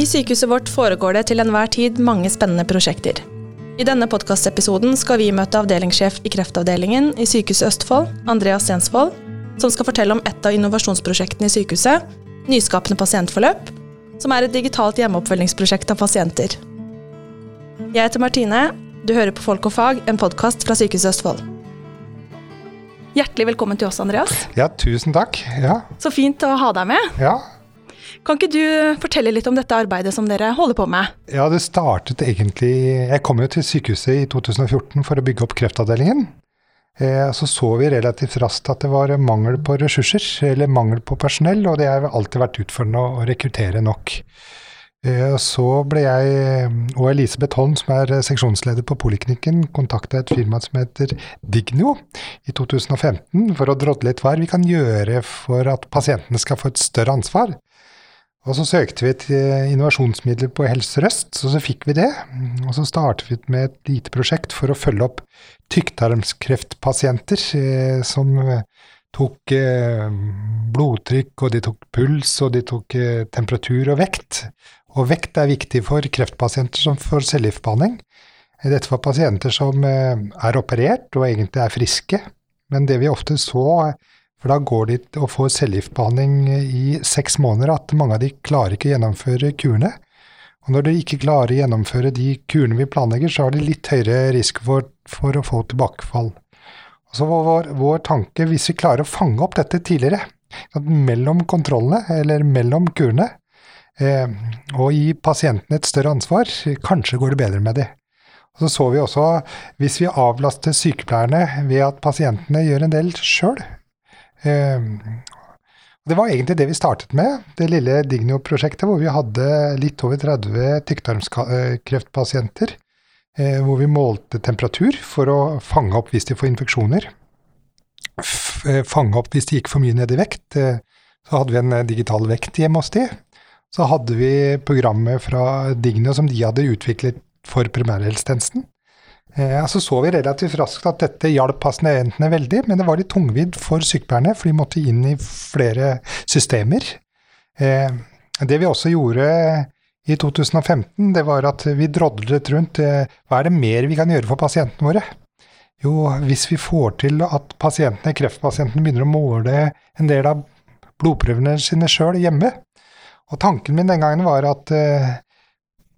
I sykehuset vårt foregår det til enhver tid mange spennende prosjekter. I denne podkastepisoden skal vi møte avdelingssjef i kreftavdelingen i Sykehuset Østfold, Andreas Stensvold, som skal fortelle om et av innovasjonsprosjektene i sykehuset, Nyskapende pasientforløp, som er et digitalt hjemmeoppfølgingsprosjekt av pasienter. Jeg heter Martine. Du hører på Folk og fag, en podkast fra Sykehuset Østfold. Hjertelig velkommen til oss, Andreas. Ja, tusen takk. Ja. Så fint å ha deg med. Ja. Kan ikke du fortelle litt om dette arbeidet som dere holder på med? ja, det startet egentlig Jeg kom jo til sykehuset i 2014 for å bygge opp kreftavdelingen. Eh, så så vi relativt raskt at det var mangel på ressurser, eller mangel på personell, og det har alltid vært utfordrende å rekruttere nok. Eh, Så ble jeg og Elisabeth Holm, som er seksjonsleder på poliklinikken, kontakta et firma som heter Digno i 2015 for å drodle litt hva vi kan gjøre for at pasientene skal få et større ansvar. Og så søkte vi et innovasjonsmiddel på Helse Sør-Øst, og så fikk vi det. Og så startet vi med et lite prosjekt for å følge opp tykktarmskreftpasienter eh, som eh, tok eh, blodtrykk, og de tok puls, og de tok eh, temperatur og vekt. Og vekt er viktig for kreftpasienter som får cellegiftbehandling. Dette var pasienter som eh, er operert og egentlig er friske, men det vi ofte så for da går de og får cellegiftbehandling i seks måneder, at mange av de klarer ikke å gjennomføre kurene. Og når de ikke klarer å gjennomføre de kurene vi planlegger, så har de litt høyere risiko for, for å få tilbakefall. Og så vår, vår tanke, hvis vi klarer å fange opp dette tidligere, at mellom kontrollene, eller mellom kurene, eh, og gi pasientene et større ansvar, kanskje går det bedre med de. Og så så vi også, hvis vi avlaster sykepleierne ved at pasientene gjør en del sjøl, Det var egentlig det vi startet med, det lille Dignio-prosjektet, hvor vi hadde litt over 30 tykktarmskreftpasienter. eh, Hvor vi målte temperatur for å fange opp hvis de får infeksjoner. Eh, fange opp hvis de gikk for mye ned i vekt. Eh, Så hadde vi en eh, digital vekt hjemme hos de. Så hadde vi programmet fra Digno som de hadde utviklet for primærhelsetjenesten. Eh, så så vi relativt raskt at dette hjalp pasientene veldig, men det var litt tungvidd for sykepleierne, for de måtte inn i flere systemer. Eh, det vi også gjorde i 2015, det var at vi drodlet rundt eh, hva er det mer vi kan gjøre for pasientene våre. Jo, hvis vi får til at pasientene, kreftpasientene begynner å måle en del av blodprøvene sine sjøl hjemme. Og tanken min den gangen var at eh,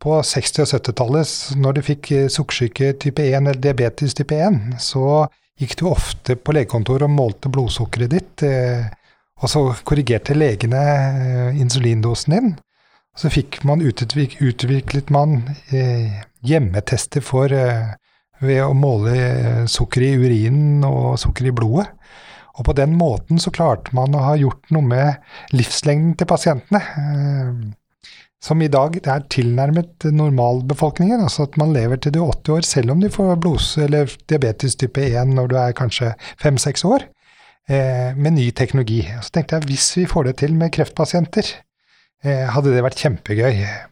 på 60- og 70-tallet, når du fikk eh, sukkersyke type 1 eller diabetes type 1, så gikk du ofte på legekontoret og målte blodsukkeret ditt, eh, og så korrigerte legene eh, insulindosen din. Så fikk man utviklet, utviklet man hjemmetester for ved å måle sukker i urinen og sukker i blodet. Og på den måten så klarte man å ha gjort noe med livslengden til pasientene. Eh, som i dag er tilnærmet normalbefolkningen, altså at man lever til du er 80 år selv om du får blods- eller diabetes type 1 når du er kanskje 5-6 år, eh, med ny teknologi. Så tenkte jeg hvis vi får det til med kreftpasienter, eh, hadde det vært kjempegøy.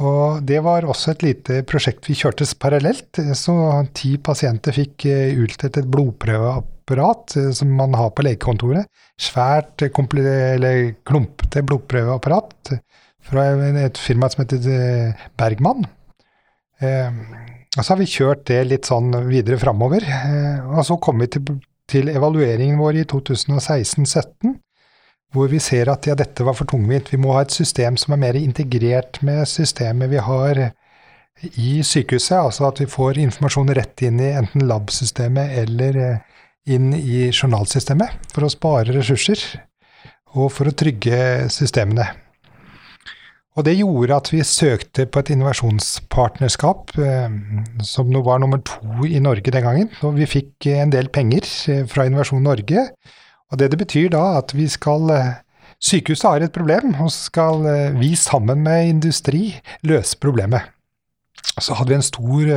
Og det var også et lite prosjekt vi kjørte parallelt, så ti pasienter fikk utstedt et blodprøveapparat eh, som man har på legekontoret. Svært eh, klumpete blodprøveapparat fra et firma som heter eh, Bergman. Eh, og så har vi kjørt det litt sånn videre framover. Eh, og så kom vi til, til evalueringen vår i 2016-2017, hvor vi ser at ja, dette var for tungvint. Vi må ha et system som er mer integrert med systemet vi har i sykehuset. Altså at vi får informasjon rett inn i enten lab-systemet eller inn i journalsystemet, for å spare ressurser og for å trygge systemene. Og det gjorde at vi søkte på et innovasjonspartnerskap, eh, som var nummer to i Norge den gangen. Og vi fikk eh, en del penger eh, fra Innovasjon Norge. Og det det betyr da, at vi skal eh, Sykehuset har et problem, og så skal vi sammen med industri løse problemet. Så hadde vi en stor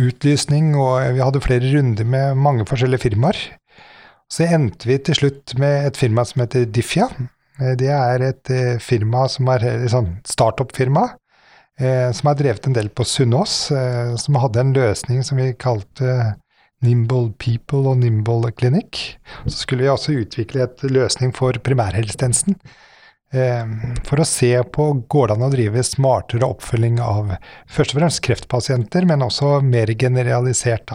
utlysning, og vi hadde flere runder med mange forskjellige firmaer. Så endte vi til slutt med et firma som heter Diffia. Eh, Det er et eh, firma som er et sånn startup-firma, eh, som har drevet en del på Sunnaas, eh, som hadde en løsning som vi kalte Nimble People og Nimble Clinic. Så skulle vi også utvikle et løsning for primærhelsetjenesten. for å se på går det an å drive smartere oppfølging av først og fremst kreftpasienter, men også mer generalisert.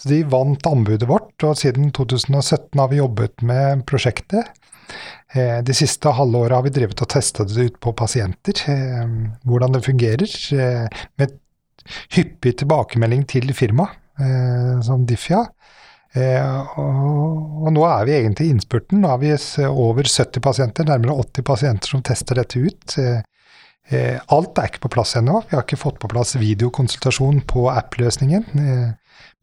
Så de vant anbudet vårt, og siden 2017 har vi jobbet med prosjektet. De siste halve året har vi drevet og testet det ut på pasienter, hvordan det fungerer, med hyppig tilbakemelding til firmaet, som Diffia. Eh, og, nå er vi egentlig i innspurten. Nå har vi over 70 pasienter, nærmere 80 pasienter som tester dette ut. Eh, eh, alt er ikke på plass ennå. Vi har ikke fått på plass videokonsultasjon på app-løsningen.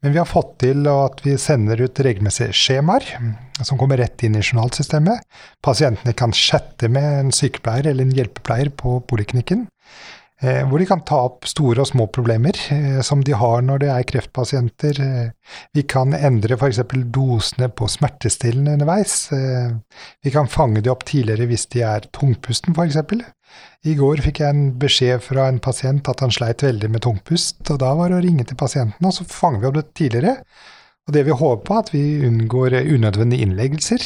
Men vi har fått til at vi sender ut regelmessige skjemaer som kommer rett inn i journalsystemet. Pasientene kan chatte med en sykepleier eller en hjelpepleier på poliklinikken. Eh, hvor de kan ta opp store og små problemer eh, som de har når det er kreftpasienter. Eh, vi kan endre f.eks. dosene på smertestillende underveis. Vi kan fange de opp tidligere hvis de er tungpusten, f.eks. I går fikk jeg en beskjed fra en pasient at han sleit veldig med tungpust, og da var det å ringe til pasienten, og så fanger vi opp det tidligere. Og det vi håper på, at vi unngår unødvendige innleggelser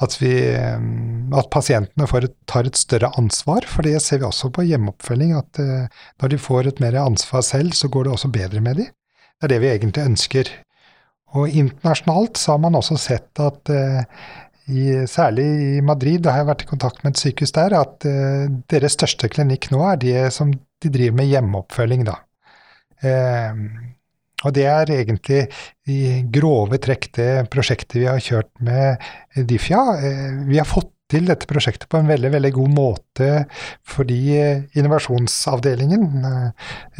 at, vi, eh, at pasientene et, tar et større ansvar. For det ser vi også på hjemmeoppfølging, at uh, når de får et mer ansvar selv, så går det også bedre med dem. Det er det vi egentlig ønsker. Og internasjonalt så har man også sett at i, særlig i Madrid, da har jeg vært i kontakt med et sykehus der, at uh, deres største klinikk nå er de som de driver med hjemmeoppfølging, da. Og det er egentlig i grove trekk det prosjektet vi har kjørt med Diffia. Eh, vi har fått til dette prosjektet på en veldig veldig god måte fordi innovasjonsavdelingen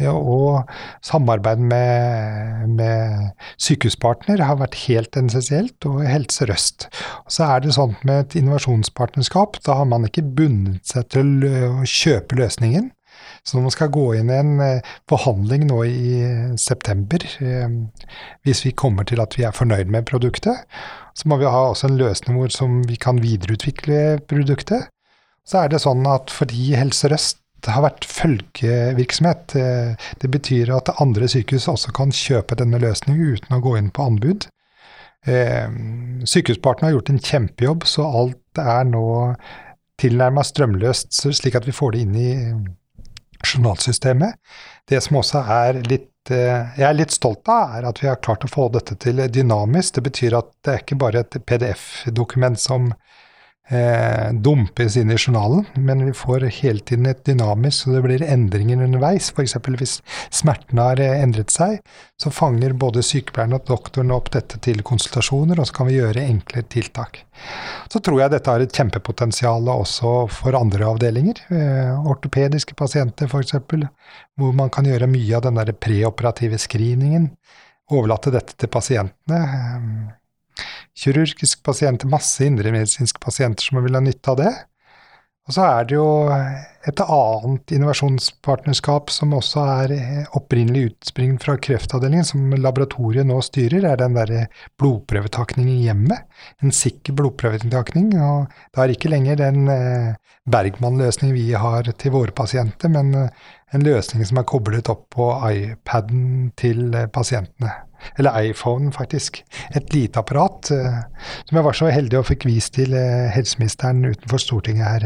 ja, og samarbeid med, med sykehuspartner har vært helt essensielt, og Helse Røst. Så er det sånn med et innovasjonspartnerskap, da har man ikke bundet seg til å kjøpe løsningen. Så når man skal gå inn i en eh, forhandling nå i eh, september, eh, hvis vi kommer til at vi er fornøyd med produktet, så må vi ha også en løsning hvor som vi kan videreutvikle produktet. Så er det sånn at fordi Helse Røst har vært følgevirksomhet, det betyr at andre sykehus også kan kjøpe denne løsningen uten å gå inn på anbud. Sykehuspartner har gjort en kjempejobb, så alt er nå tilnærma strømløst, slik at vi får det inn i journalsystemet. Det som også er litt eh, jeg er litt stolt av, er at vi har klart å få dette til dynamisk. Det betyr at det er ikke bare et PDF-dokument som eh, dumpes inn i journalen, men vi får hele tiden et dynamisk, så det blir endringer underveis. F.eks. hvis smertene har eh, endret seg, så fanger både sykepleieren og doktoren opp dette til konsultasjoner, og så kan vi gjøre enklere tiltak. Så tror jeg dette har et kjempepotensial også for andre avdelinger. Eh, ortopediske pasienter f.eks., hvor man kan gjøre mye av den der preoperative screeningen. Overlate dette til pasientene. Kirurgiske pasienter, masse indremedisinske pasienter som vil ha nytte av det. Og så er det jo et annet innovasjonspartnerskap som også er opprinnelig utspring fra kreftavdelingen, som laboratoriet nå styrer, er den derre blodprøvetakning i hjemmet. En sikker blodprøvetakning. Og det er ikke lenger den eh, Bergman-løsningen vi har til våre pasienter, men eh, en løsning som er koblet opp på iPaden til eh, pasientene. Eller iPhone, faktisk. Et lite apparat som jeg var så heldig og fikk vist til helseministeren utenfor Stortinget her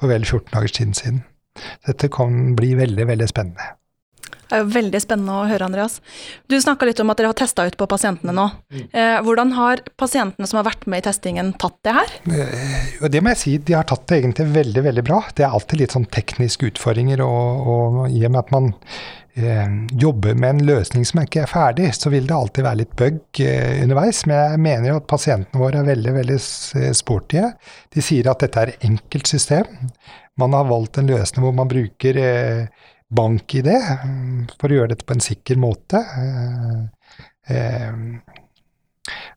for vel 14 dagers tid siden. Dette kan bli veldig, veldig spennende. Det er jo veldig spennende å høre, Andreas. Du snakka litt om at dere har testa ut på pasientene nå. Mm. Eh, hvordan har pasientene som har vært med i testingen, tatt det her? Eh, det må jeg si, de har tatt det egentlig veldig, veldig bra. Det er alltid litt sånn tekniske utfordringer, og, og i og med at man jobber med en løsning som ikke er ferdig, så vil det alltid være litt bug eh, underveis. Men jeg mener jo at pasientene våre er veldig veldig sportige. De sier at dette er enkelt system. Man har valgt en løsning hvor man bruker eh, bank-ID for å gjøre dette på en sikker måte. Eh, eh,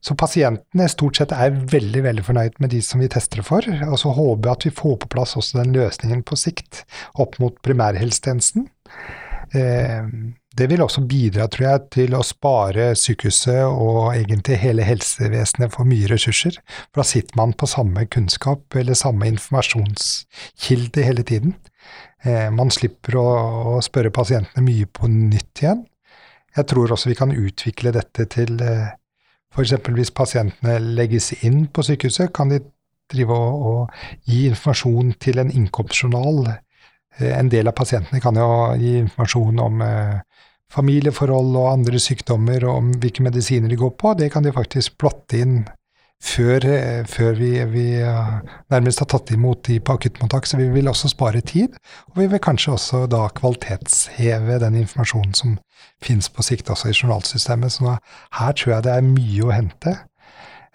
så pasientene stort sett er veldig veldig fornøyd med de som vi tester for. Og så håper jeg at vi får på plass også den løsningen på sikt opp mot primærhelsetjenesten. Eh, det vil også bidra, tror jeg, til å spare sykehuset og egentlig hele helsevesenet for mye ressurser. For da sitter man på samme kunnskap eller samme informasjonskilde hele tiden. Eh, man slipper å, spørre pasientene mye på nytt igjen. Jeg tror også vi kan utvikle dette til eh, f.eks. hvis pasientene legges inn på sykehuset, kan de drive og, og gi informasjon til en innkomstjournal. En del av pasientene kan jo gi informasjon om familieforhold og andre sykdommer og om hvilke medisiner de går på. Det kan de faktisk plotte inn før, før vi, vi, nærmest har tatt imot de på akuttmottak. Så vi vil også spare tid, og vi vil kanskje også da kvalitetsheve den informasjonen som finnes på sikt også i journalsystemet. Så her tror jeg det er mye å hente.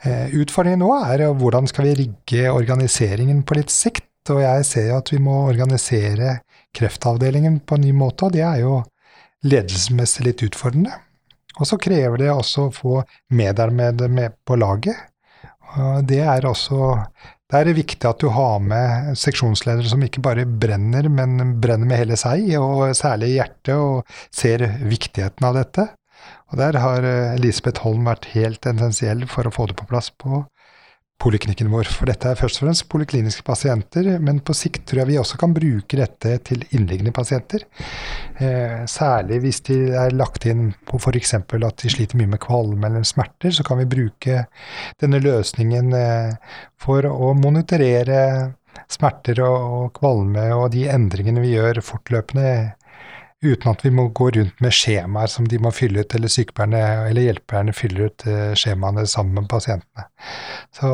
Eh, utfordringen nå er hvordan skal vi rigge organiseringen på litt sikt. Og jeg ser jo at vi må organisere kreftavdelingen på en ny måte, og det er jo ledelsesmessig litt utfordrende. Og så krever det også å få medarbeidere med på laget. Det er også det er viktig at du har med seksjonsledere som ikke bare brenner, men brenner med hele seg, og særlig hjertet, og ser viktigheten av dette. Og der har Elisabeth Holm vært helt essensiell for å få det på plass på poliklinikken vår. For dette er først og fremst polikliniske pasienter, men på sikt tror jeg vi også kan bruke dette til innliggende pasienter. Eh, særlig hvis de er lagt inn på f.eks. at de sliter mye med kvalme eller smerter, så kan vi bruke denne løsningen eh, for å monitorere smerter og, og kvalme og de endringene vi gjør fortløpende uten at vi må gå rundt med skjemaer som de må fylle ut, eller sykepleierne eller hjelperne fyller ut uh, skjemaene sammen med pasientene. Så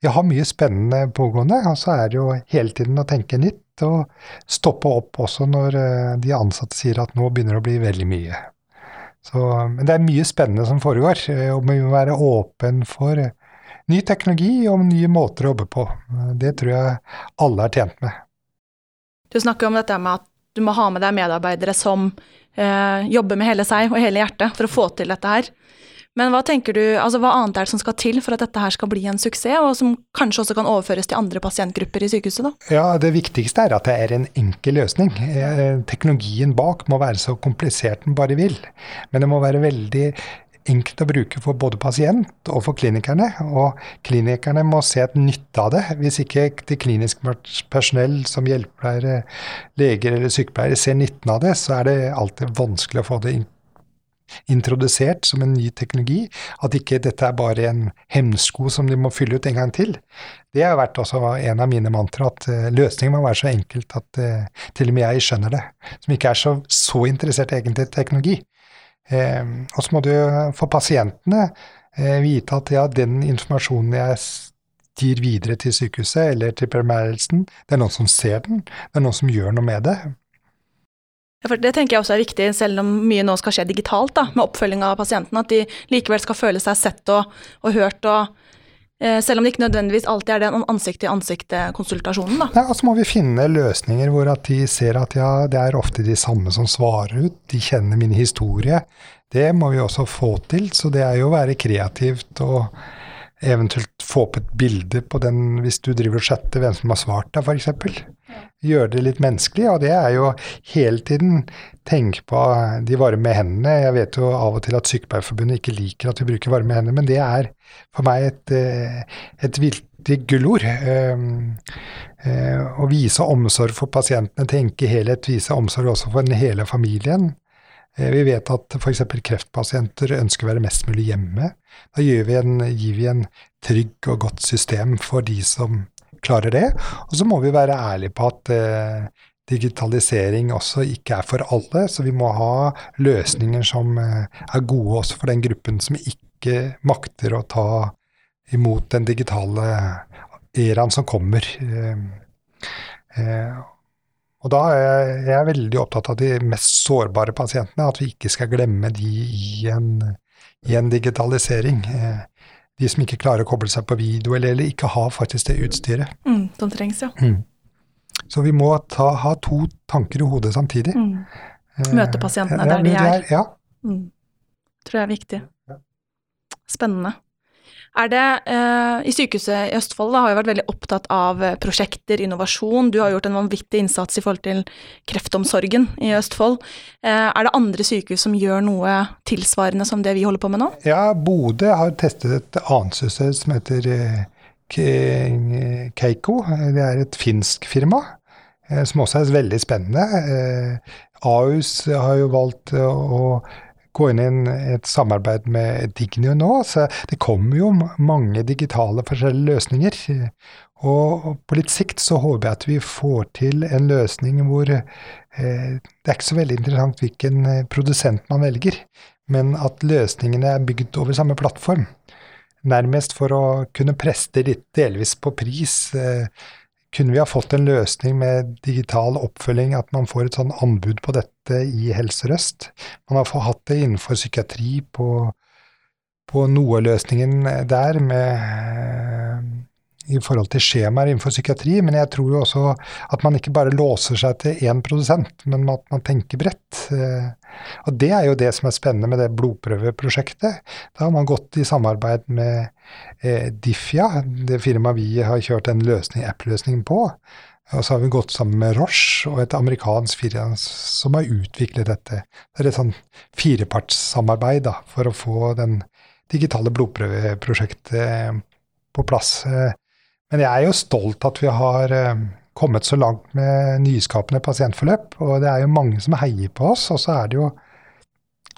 vi har mye spennende pågående, og så er det jo hele tiden å tenke nytt og stoppe opp også når uh, de ansatte sier at nå begynner det å bli veldig mye. Så, men det er mye spennende som foregår, eh, og vi må være åpen for ny teknologi og nye måter å jobbe på. Det tror jeg alle er tjent med. Du snakker om dette med at du må ha med deg medarbeidere som eh, jobber med hele seg og hele hjertet for å få til dette her. Men hva tenker du, altså hva annet er det som skal til for at dette her skal bli en suksess, og som kanskje også kan overføres til andre pasientgrupper i sykehuset? da? Ja, Det viktigste er at det er en enkel løsning. Eh, teknologien bak må være så komplisert den bare vil. Men det må være veldig enkelt å bruke for både pasient og for klinikerne. Og klinikerne må se et nytte av det. Hvis ikke det kliniske personell som hjelpepleiere, leger eller sykepleiere ser nytten av det, så er det alltid vanskelig å få det introdusert som en ny teknologi. At ikke dette er bare en hemsko som de må fylle ut en gang til. Det har vært også en av mine mantra, at uh, løsningen må være så enkelt at uh, til og med jeg skjønner det. Som ikke er så, så interessert egentlig i teknologi. Eh, og så må du for pasientene eh, vite at ja, den informasjonen jeg gir videre til sykehuset eller til primærhelsen, det er noen som ser den, det er noen som gjør noe med det. Ja, for Det tenker jeg også er viktig, selv om mye nå skal skje digitalt, da, med oppfølging av pasienten, at de likevel skal føle seg sett og, og hørt og selv om det ikke nødvendigvis alltid er den ansikt-til-ansikt-konsultasjonen. Ja, og så må vi finne løsninger hvor at de ser at ja, det er ofte de samme som svarer ut. De kjenner min historie. Det må vi også få til. Så det er jo å være kreativt og eventuelt få opp et bilde på den hvis du driver og chatter hvem som har svart deg, f.eks. Gjøre det litt menneskelig, og det er jo hele tiden tenke på de varme hendene. Jeg vet jo av og til at Sykepleierforbundet ikke liker at vi bruker varme hender, men det er for meg et, eh, et viktig gullord. Ehm, eh, å vise omsorg for pasientene, tenke helhet, vise omsorg også for hele familien. Eh, vi vet at f.eks. kreftpasienter ønsker å være mest mulig hjemme. Da gir vi, en, gir vi en trygg og godt system for de som klarer det. Og så må vi være ærlige på at eh, digitalisering også ikke er for alle, så vi må ha løsninger som eh, er gode også for den gruppen som ikke makter å ta imot den digitale eraen som kommer. Eh, eh, og da er jeg veldig opptatt av de mest sårbare pasientene, at vi ikke skal glemme de i en, i en digitalisering. Eh, de som ikke klarer å koble seg på video, eller, eller ikke har faktisk det utstyret. Mm, som trengs, ja. Mm. Så vi må ta, ha to tanker i hodet samtidig. Mm. Møte pasientene der de er. Ja. Mm. Tror jeg er viktig. Spennende. Er det, eh, I sykehuset i Østfold da, har vi vært veldig opptatt av eh, prosjekter, innovasjon. Du har gjort en vanvittig innsats i forhold til kreftomsorgen i Østfold. Eh, er det andre sykehus som gjør noe tilsvarende som det vi holder på med nå? Ja, Bodø har testet et annet system som heter eh, Keiko. Det er et finsk firma. Eh, som også er veldig spennende. Eh, Ahus har jo valgt å gå inn i et samarbeid med Dignio nå. Så det kommer jo mange digitale forskjellige løsninger. Og på litt sikt så håper jeg at vi får til en løsning hvor eh, det er ikke så veldig interessant hvilken eh, produsent man velger, men at løsningene er bygd over samme plattform. Nærmest for å kunne preste litt delvis på pris. Eh, kunne vi ha fått en løsning med digital oppfølging, at man får et sånn anbud på dette i Helse Røst? Man har hatt det innenfor psykiatri på, på noe løsningen der, med i forhold til skjemaer innenfor psykiatri, men jeg tror jo også at man ikke bare låser seg til én produsent, men at man tenker bredt. Eh, og det er jo det som er spennende med det blodprøveprosjektet. Da har man gått i samarbeid med eh, Diffia, det firmaet vi har kjørt en løsning, app-løsning på. Og så har vi gått sammen med Roche og et amerikansk firma som har utviklet dette. Det er et sånn firepartssamarbeid da, for å få den digitale blodprøveprosjektet på plass. Eh, men jeg er jo stolt at vi har eh, kommet så langt med nyskapende pasientforløp. Og det er jo mange som heier på oss. Og så er det jo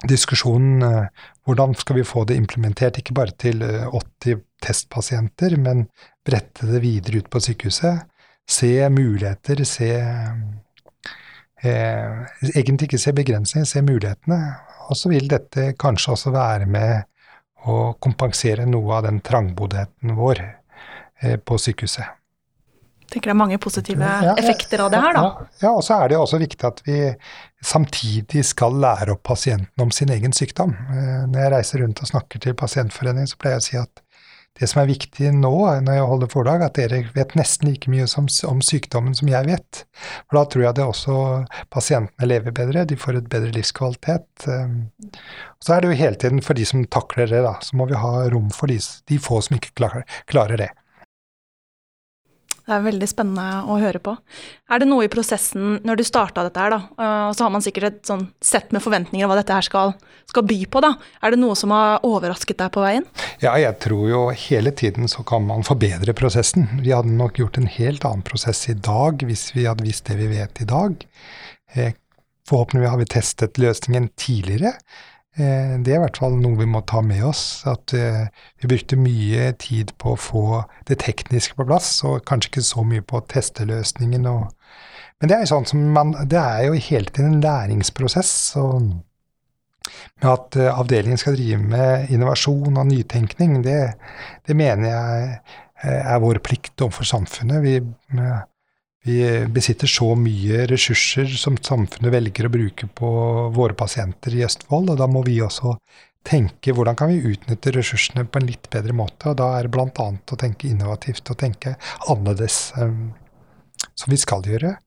diskusjonen eh, hvordan skal vi få det implementert, ikke bare til 80 eh, testpasienter, men brette det videre ut på sykehuset. Se muligheter, se eh, Egentlig ikke se begrensninger, se mulighetene. Og så vil dette kanskje også være med å kompensere noe av den trangboddheten vår Eh, på sykehuset. Jeg tenker det er mange positive ja, effekter av det her, da. Ja, ja, og så er det også viktig at vi samtidig skal lære opp pasienten om sin egen sykdom. Eh, når jeg reiser rundt og snakker til pasientforeningen, så pleier jeg å si at det som er viktig nå når jeg holder foredrag, at dere vet nesten like mye som, om sykdommen som jeg vet. For da tror jeg det også pasientene lever bedre, de får et bedre livskvalitet. Eh, så er det jo hele tiden for de som takler det, da, så må vi ha rom for de, de få som ikke klarer, klarer det. Det er veldig spennende å høre på. Er det noe i prosessen, når du starta dette her, da, eh, og så har man sikkert et sånn sett med forventninger om hva dette her skal, skal, by på, da. Er det noe som har overrasket deg på veien? Ja, jeg tror jo hele tiden så kan man forbedre prosessen. Vi hadde nok gjort en helt annen prosess i dag hvis vi hadde visst det vi vet i dag. Eh, forhåpentligvis har vi testet løsningen tidligere. Eh, det er i hvert fall noe vi må ta med oss. At eh, vi brukte mye tid på å få det tekniske på plass, og kanskje ikke så mye på å teste løsningen. Og, men det er, sånn man, det er jo hele tiden en læringsprosess. Og med at eh, avdelingen skal drive med innovasjon og nytenkning, det, det mener jeg er vår plikt overfor samfunnet. Vi vi besitter så mye ressurser som samfunnet velger å bruke på våre pasienter i Østfold, og da må vi også tenke hvordan kan vi utnytte ressursene på en litt bedre måte. Og da er det bl.a. å tenke innovativt og tenke annerledes, um, som vi skal gjøre.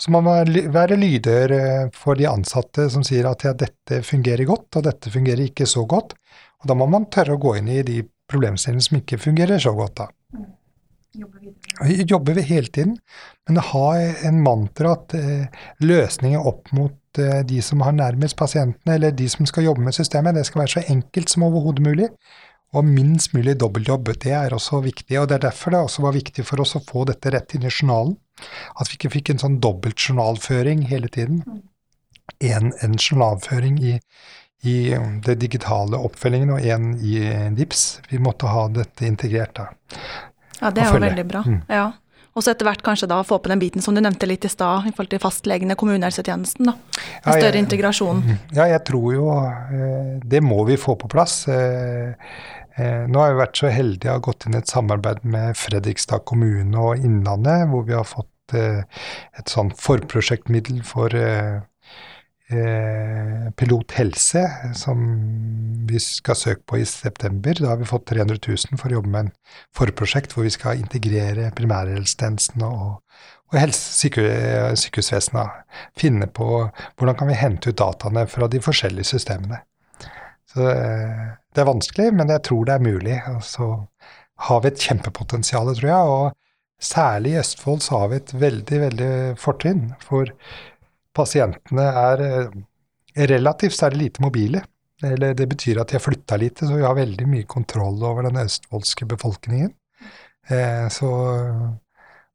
Så man må være lydhør eh, for de ansatte som sier at ja, dette fungerer godt, og dette fungerer ikke så godt. Og da må man tørre å gå inn i de problemstillingene som ikke fungerer så godt, da. Vi jobber vi hele tiden, men å ha en mantra at eh, løsninger opp mot eh, de som har nærmest pasientene, eller de som skal jobbe med systemet, det skal være så enkelt som overhodet mulig. Og minst mulig dobbeltjobb. Det er også viktig. Og det er derfor det også var viktig for oss å få dette rett inn i journalen. At vi ikke fikk en sånn dobbelt journalføring hele tiden. En, en journalføring i, i det digitale oppfølgingen og en i DIPS. Vi måtte ha dette integrert da. Ja, det er jo veldig bra. Mm. Ja. Og så etter hvert kanskje da få på den biten som du nevnte litt i stad, i forhold til fastlegene, kommunehelsetjenesten. da, En ja, større integrasjon. Mm. Ja, jeg tror jo eh, det må vi få på plass. Eh, eh, nå har vi vært så heldige å ha gått inn i et samarbeid med Fredrikstad kommune og Innlandet, hvor vi har fått et sånn forprosjektmiddel for Eh, Pilot helse, som vi skal søke på i september. Da har vi fått 300 000 for å jobbe med en forprosjekt hvor vi skal integrere primærhelsetjenesten og, og helse, syke, sykehusvesenet. Finne på hvordan kan vi hente ut dataene fra de forskjellige systemene. Så eh, det er vanskelig, men jeg tror det er mulig. Og så har vi et kjempepotensial, tror jeg. Og særlig i Østfold så har vi et veldig, veldig fortrinn. For pasientene er eh, relativt er lite mobile. Eller det betyr at de har flytta lite, så vi har veldig mye kontroll over den østfoldske befolkningen. Eh, så,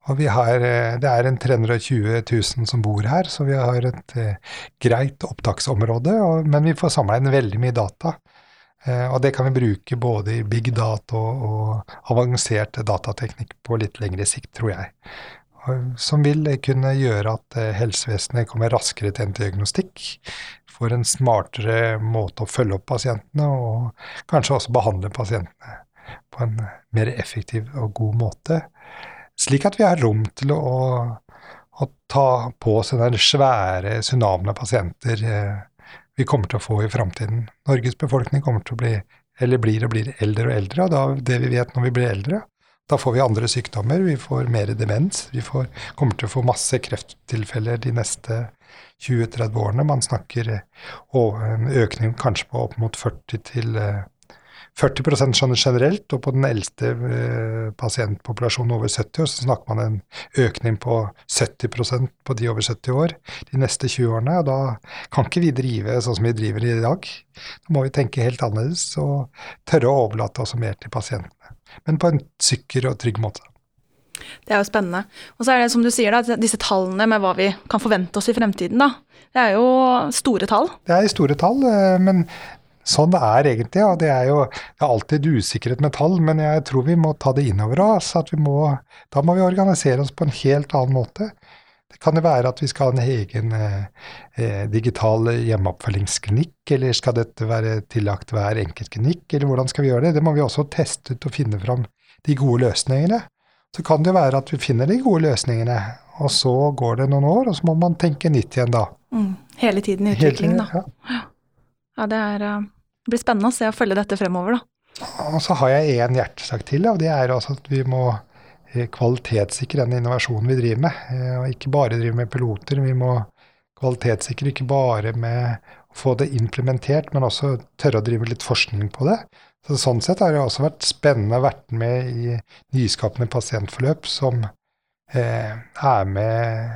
Og har, eh, det er en 320 000 som bor her, så vi har et greit opptaksområde. Men vi får samla inn veldig mye data. Og det kan vi bruke både i big data og avansert datateknikk på litt lengre sikt, tror jeg. Som vil kunne gjøre at eh, helsevesenet kommer raskere til en diagnostikk. Får en smartere måte å følge opp pasientene, og kanskje også behandle pasientene på en mer effektiv og god måte. Slik at vi har rom til å, å ta på oss den svære tsunamien av pasienter eh, vi kommer til å få i framtiden. Norges befolkning kommer til å bli, eller blir og blir eldre og eldre, og da, det vi vet når vi blir eldre, da får vi andre sykdommer, vi får mer demens, vi får, kommer til å få masse krefttilfeller de neste 20-30 årene. Man snakker om en økning kanskje på opp mot 40 til 40% sånn generelt, og på den eldste eh, pasientpopulasjonen over 70 år så snakker man en økning på 70% på de over 70 år de neste 20 årene. og Da kan ikke vi drive sånn som vi driver i dag. Da må vi tenke helt annerledes og tørre å overlate også mer til pasientene. Men på en sikker og trygg måte. Det er jo spennende. Og så er det som du sier, da, disse tallene med hva vi kan forvente oss i fremtiden. da. Det er jo store tall. Det er store tall, eh, men sånn det er egentlig. Og det er jo det er alltid usikkerhet med tall, men jeg tror vi må ta det innover oss. at vi må, Da må vi organisere oss på en helt annen måte. Det kan jo være at vi skal ha en egen eh, eh digital hjemmeoppfølgingsklinikk, eller skal dette være tillagt hver enkelt klinikk, eller hvordan skal vi gjøre det? Det må vi også teste ut og finne fram de gode løsningene. Så kan det være at vi finner de gode løsningene, og så går det noen år, og så må man tenke nytt igjen da. Mm, hele tiden i utvikling, da. Ja. ja, det er uh det blir spennende å se og følge dette fremover, da. Og så har jeg én hjertesak til, og det er altså at vi må eh, kvalitetssikre den innovasjonen vi driver med. Eh, og ikke bare drive med piloter. Vi må kvalitetssikre ikke bare med å få det implementert, men også tørre å drive litt forskning på det. Så sånn sett har det også vært spennende å være med i nyskapende pasientforløp som eh, er med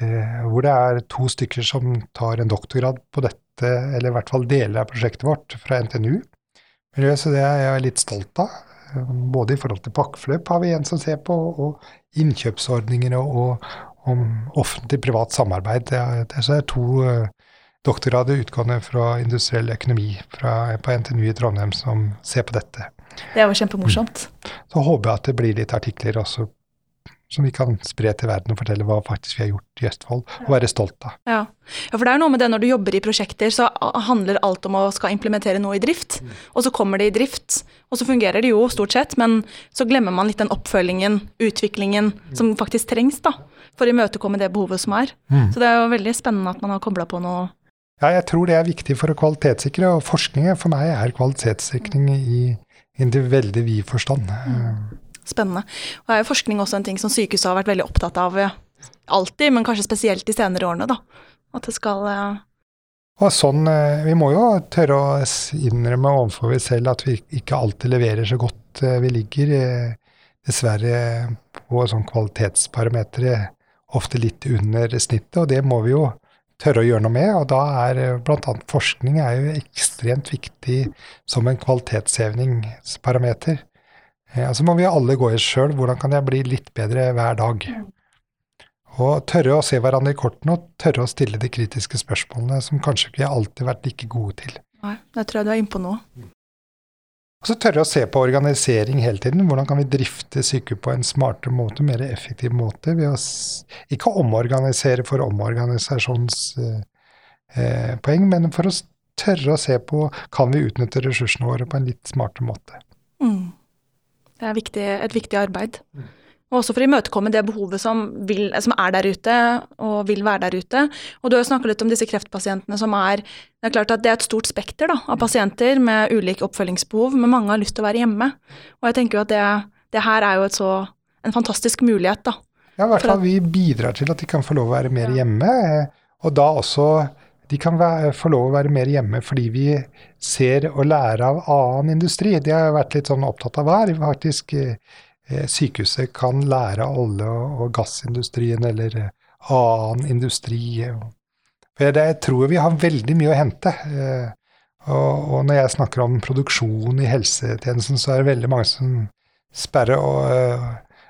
eh, Hvor det er to stykker som tar en doktorgrad på dette eller i hvert fall deler av prosjektet vårt fra NTNU. Så det er jeg litt stolt av. Både i forhold til pakkeforløp har vi en som ser på, og innkjøpsordninger og, og offentlig-privat samarbeid. Det er, det er to uh, doktorgrader utgående fra industriell økonomi fra, på NTNU i Trondheim som ser på dette. Det jo kjempemorsomt. Så håper jeg at det blir litt artikler også som vi kan spre til verden og fortelle hva faktisk vi har gjort i Østfold, og være stolt av. Ja. ja. for det er noe med det når du jobber i prosjekter, så handler alt om å skal implementere noe i drift. Mm. Og så kommer det i drift, og så fungerer det jo stort sett, men så glemmer man litt den oppfølgingen, utviklingen, mm. som faktisk trengs da, for å imøtekomme det behovet som er. Mm. Så det er jo veldig spennende at man har kobla på noe. Ja, jeg tror det er viktig for å kvalitetssikre, og forskning for meg er kvalitetssikring i, i en veldig vid forstand. Mm spennende. Og er jo forskning også en ting som sykehuset har vært veldig opptatt av alltid, men kanskje spesielt de senere årene, da. At det skal uh... og sånn, eh, Vi må jo tørre å innrømme overfor oss selv at vi ikke alltid leverer så godt eh, vi ligger. Dessverre på sånn kvalitetsparametere ofte litt under snittet, og det må vi jo tørre å gjøre noe med. Og da er bl.a. forskning er jo ekstremt viktig som en kvalitetshevningsparameter. Ja, så må vi alle gå i oss sjøl. Hvordan kan jeg bli litt bedre hver dag? Og tørre å se hverandre i kortene og tørre å stille de kritiske spørsmålene som kanskje ikke alltid har vært like gode til. Nei, det tror jeg du er inne på nå. Og så tørre å se på organisering hele tiden. Hvordan kan vi drifte sykehus på en smartere måte, mer effektiv måte? Ved å ikke omorganisere for omorganisasjonspoeng, eh, eh, poeng, men for å tørre å se på kan vi utnytte ressursene våre på en litt smartere måte. Mm. Det er viktig, et viktig arbeid. Og også for å imøtekomme det behovet som, vil, som, er der ute, og vil være der ute. Og du har jo snakka litt om disse kreftpasientene som er Det er klart at det er et stort spekter da, av pasienter med ulike oppfølgingsbehov, men mange har lyst til å være hjemme. Og jeg tenker jo at det, det her er jo så, en fantastisk mulighet, da. Ja, i hvert fall vi bidrar til at de kan få lov å være mer hjemme. Og da også de kan være, få lov å være mer hjemme fordi vi ser og lærer av annen industri. Det har jeg vært litt sånn opptatt av her. Faktisk eh, Sykehuset kan lære av olje- og gassindustrien eller eh, annen industri. For jeg tror vi har veldig mye å hente. Eh, og, og, når jeg snakker om produksjon i helsetjenesten, så er det veldig mange som sperrer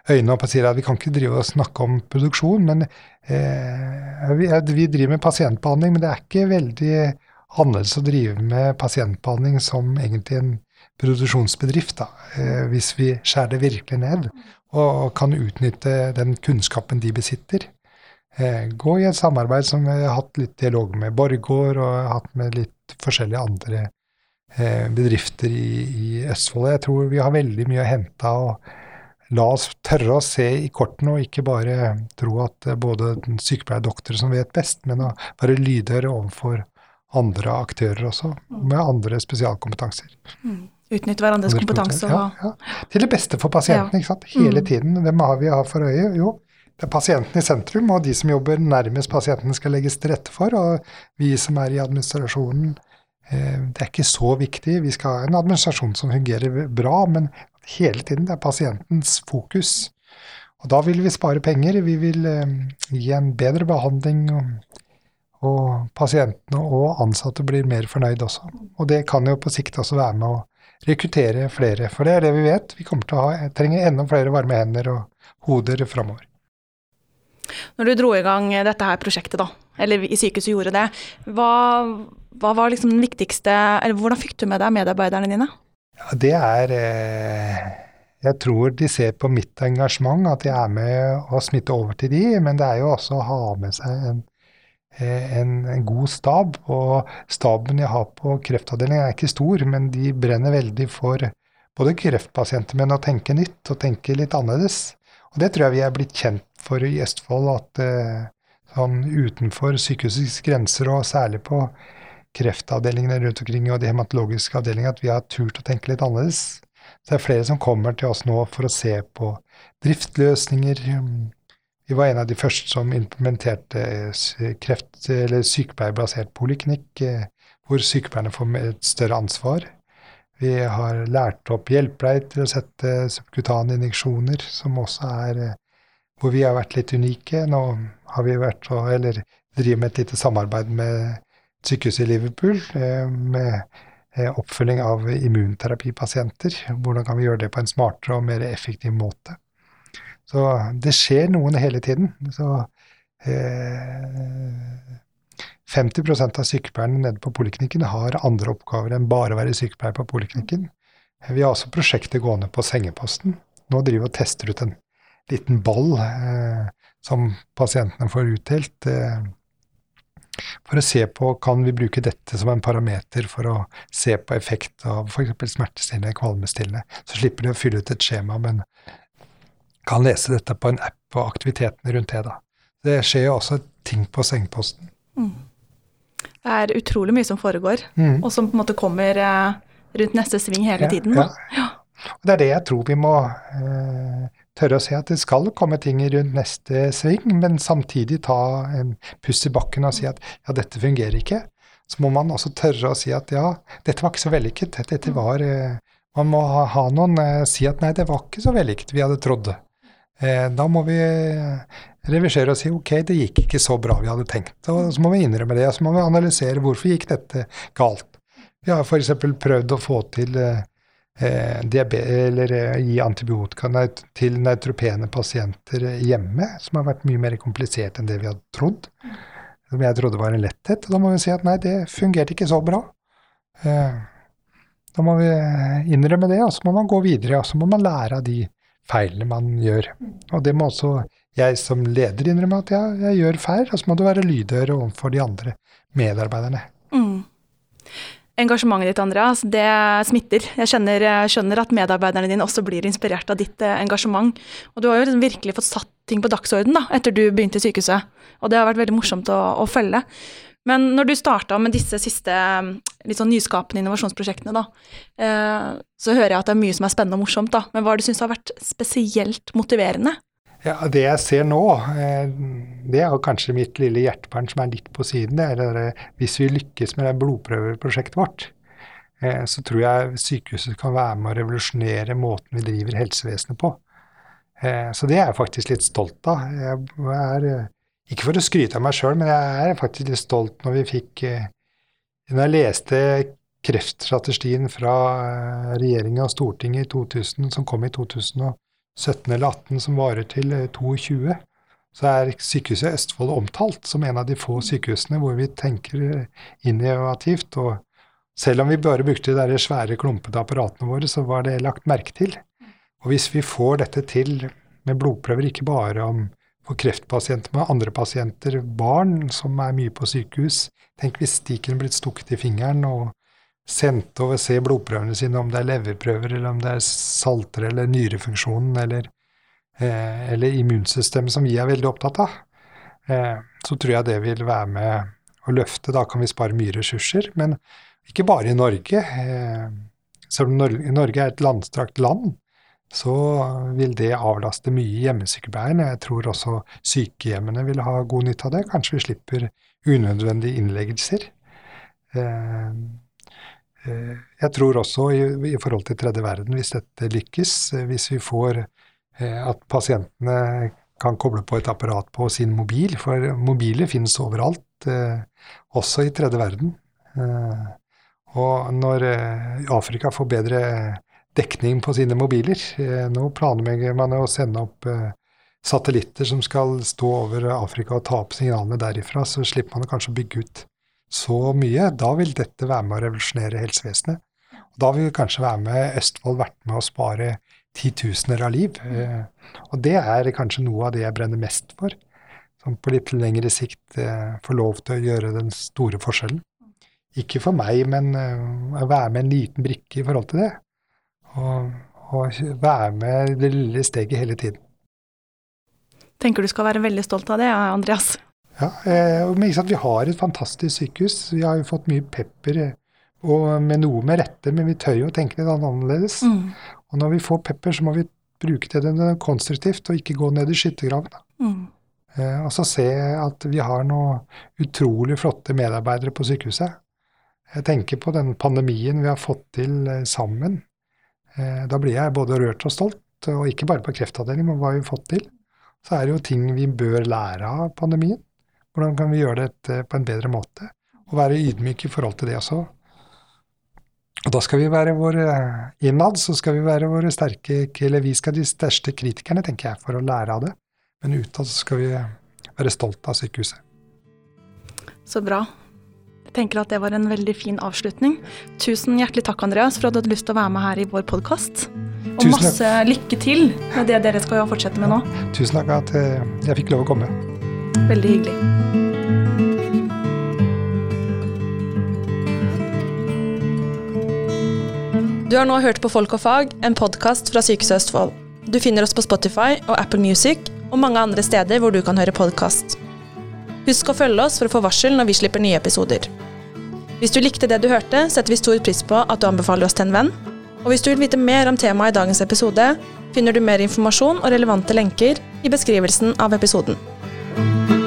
øynene opp og sier at vi kan ikke drive og snakke om produksjon, men eh, vi, vi, driver med pasientbehandling, men det er ikke veldig annerledes å drive med pasientbehandling som egentlig en produksjonsbedrift, da, eh, hvis vi skjærer det virkelig ned og kan utnytte den kunnskapen de besitter. Eh, gå i et samarbeid som vi har hatt litt dialog med Borregaard og hatt med litt forskjellige andre eh, bedrifter i, i Østfold. Jeg tror vi har veldig mye å hente av la oss tørre å se i kortene og ikke bare tro at både sykepleier og doktor som vet best, men å være lydhøre overfor andre aktører også, med andre spesialkompetanser. Mm. Utnytte hverandres kompetanse. Ja, ja. Til det beste for pasienten, ikke sant. Hele mm. tiden. Hvem har vi har for øye? Jo, det er pasienten i sentrum, og de som jobber nærmest pasienten skal legges til rette for. Og vi som er i administrasjonen, eh, det er ikke så viktig. Vi skal ha en administrasjon som fungerer bra, men hele tiden det er pasientens fokus. Og da vil vi spare penger. Vi vil eh, gi en bedre behandling. Og, og pasientene og ansatte blir mer fornøyd også. Og det kan jo på sikt også være med å rekruttere flere. For det er det vi vet. Vi kommer til å ha, trenger enda flere varme hender og hoder framover. Når du dro i gang dette her prosjektet, da, eller i sykehuset gjorde det, hva, hva var liksom den viktigste Eller hvordan fikk du med deg medarbeiderne dine? Ja, det er eh, Jeg tror de ser på mitt engasjement, at jeg er med å smitte over til de, men det er jo også å ha med seg en, eh, en, en god stab. Og staben jeg har på kreftavdelingen er ikke stor, men de brenner veldig for både kreftpasienter, men å tenke nytt og tenke litt annerledes. Og det tror jeg vi er blitt kjent for i Østfold, at eh, sånn utenfor sykehusets grenser, og særlig på kreftavdelingene rundt omkring og de hematologiske avdelingene, at vi har turt å tenke litt annerledes. Så det er flere som kommer til oss nå for å se på driftsløsninger. Vi var en av de første som implementerte kreft- eller sykepleierbasert poliklinikk, eh, hvor sykepleierne får et større ansvar. Vi har lært opp hjelpepleier til å sette subkutane injeksjoner, som også er eh, hvor vi har vært litt unike. Nå har vi vært eller driver med et lite samarbeid med sykehuset i Liverpool eh, med eh, oppfølging av immunterapipasienter. Hvordan kan vi gjøre det på en smartere og mer effektiv måte? Så det skjer noen hele tiden. Så eh, 50% av sykepleierne nede på poliklinikken har andre oppgaver enn bare å være sykepleier på poliklinikken. Vi har også prosjektet gående på sengeposten. Nå driver vi og tester ut en liten ball eh, som pasientene får utdelt. Eh, for å se på kan vi bruke dette som en parameter for å se på effekt av f.eks. smertestillende, kvalmestillende. Så slipper de å fylle ut et skjema, men kan lese dette på en app og aktivitetene rundt det. da. Det skjer jo også ting på sengeposten. Mm. Det er utrolig mye som foregår, mm. og som på en måte kommer eh, rundt neste sving hele ja, tiden. Ja. ja. Og det er det jeg tror vi må eh, tørre å se at det skal komme ting rundt neste sving, men samtidig ta en pust i bakken og si at ja, dette fungerer ikke. Så må man også tørre å si at ja, dette var ikke så vellykket. Dette var eh, Man må ha, noen eh, si at nei, det var ikke så vellykket vi hadde trodd. Eh, da må vi revisere og si ok, det gikk ikke så bra vi hadde tenkt. Og så må vi innrømme det, og så må vi analysere hvorfor gikk dette galt. Vi har f.eks. prøvd å få til eh, eller eh, gi antibiotika til neutropene pasienter hjemme, som har vært mye mer komplisert enn det vi hadde trodd. Som jeg trodde var en letthet. Og da må vi si at nei, det fungerte ikke så bra. Eh, da må vi innrømme det, og så må man gå videre. Og så må man lære av de feilene man gjør. Og det må også jeg som leder innrømme at jeg, jeg gjør feil, og så må du være lydhør overfor de andre medarbeiderne. Mm. Engasjementet ditt, Andreas, det smitter. Jeg skjønner, skjønner, at medarbeiderne dine også blir inspirert av ditt eh, engasjement. Og du har jo liksom virkelig fått satt ting på dagsorden da, etter du begynte i sykehuset. Og det har vært veldig morsomt å, å følge. Men når du starta med disse siste litt sånn nyskapende innovasjonsprosjektene, da, eh, så hører jeg at det er mye som er spennende og morsomt, da. Men hva har du syntes har vært spesielt motiverende? Ja, Det jeg ser nå, eh, det er kanskje mitt lille hjertebarn som er litt på siden. det er det, Hvis vi lykkes med det blodprøveprosjektet vårt, eh, så tror jeg sykehuset kan være med å revolusjonere måten vi driver helsevesenet på. Eh, så det er jeg faktisk litt stolt av. Jeg er, ikke for å skryte av meg sjøl, men jeg er faktisk litt stolt når vi fikk Når jeg leste kreftstrategien fra regjeringa og Stortinget i 2000, som kom i 2000, 17 eller 18 som varer til 22, så er Sykehuset Østfold omtalt som en av de få sykehusene hvor vi tenker innovativt. og selv om vi bare brukte de svære, klumpete apparatene våre, så var det lagt merke til. Og hvis vi får dette til med blodprøver, ikke bare om for kreftpasienter, men andre pasienter, barn som er mye på sykehus Tenk hvis de kunne blitt stukket i fingeren og sendt over se blodprøvene sine, om det er leverprøver, eller om det er salter eller nyrefunksjonen eller, eh, eller immunsystemet, som vi er veldig opptatt av. Eh, så tror jeg det vil være med å løfte. Da kan vi spare mye ressurser. Men ikke bare i Norge. Eh, selv om Norge, er et landstrakt land, så vil det avlaste mye hjemmesykepleien. Jeg tror også sykehjemmene vil ha god nytte av det. Kanskje vi slipper unødvendige innleggelser. Eh, jeg tror også i, i forhold til tredje verden, hvis dette lykkes, eh, hvis vi får at pasientene kan koble på et apparat på sin mobil, for mobiler finnes overalt, også i tredje verden. Og når Afrika får bedre dekning på sine mobiler. Eh, nå planlegger man å sende opp eh, satellitter som skal stå over Afrika og ta opp signalene derifra, så slipper man kanskje å bygge ut så mye. Da vil dette være med å revolusjonere helsevesenet. Og da vil kanskje være med Østfold vært med å spare titusener av liv. Eh, og det er kanskje noe av det jeg brenner mest for. Som på litt lengre sikt får lov til å gjøre den store forskjellen. Ikke for meg, men å være med en liten brikke i forhold til det. Og, og være med det lille steget hele tiden. Tenker du skal være veldig stolt av det, Andreas? Ja, eh, vi har et fantastisk sykehus. Vi har jo fått mye pepper, og med noe med rette, men vi tør jo å tenke litt annerledes. Mm. Og når vi får pepper, så må vi bruke det konstruktivt, og ikke gå ned i skyttergraven. Mm. Eh, og så se at vi har noen utrolig flotte medarbeidere på sykehuset. Jeg tenker på den pandemien vi har fått til eh, sammen. Eh, da blir jeg både rørt og stolt, og ikke bare på kreftavdelingen, men hva vi har fått til. Så er det jo ting vi bør lære av pandemien. Hvordan kan vi gjøre dette på en bedre måte? Og være ydmyke i forhold til det også. Og da skal vi være våre innad, så skal vi være våre sterke Eller vi skal de største kritikerne, tenker jeg, for å lære av det. Men utad så skal vi være stolt av sykehuset. Så bra. Jeg tenker at det var en veldig fin avslutning. Tusen hjertelig takk, Andreas, for at du hadde lyst til å være med her i vår podkast. Og Tusen masse lykke til med det dere skal fortsette med nå. Tusen takk at eh, jeg fikk lov å komme. Veldig hyggelig. Du har nå hørt på Folk og fag, en podkast fra Sykehuset Østfold. Du finner oss på Spotify og Apple Music og mange andre steder hvor du kan høre podkast. Husk å følge oss for å få varsel når vi slipper nye episoder. Hvis du likte det du hørte, setter vi stor pris på at du anbefaler oss til en venn. Og hvis du vil vite mer om temaet i dagens episode, finner du mer informasjon og relevante lenker i beskrivelsen av episoden. thank you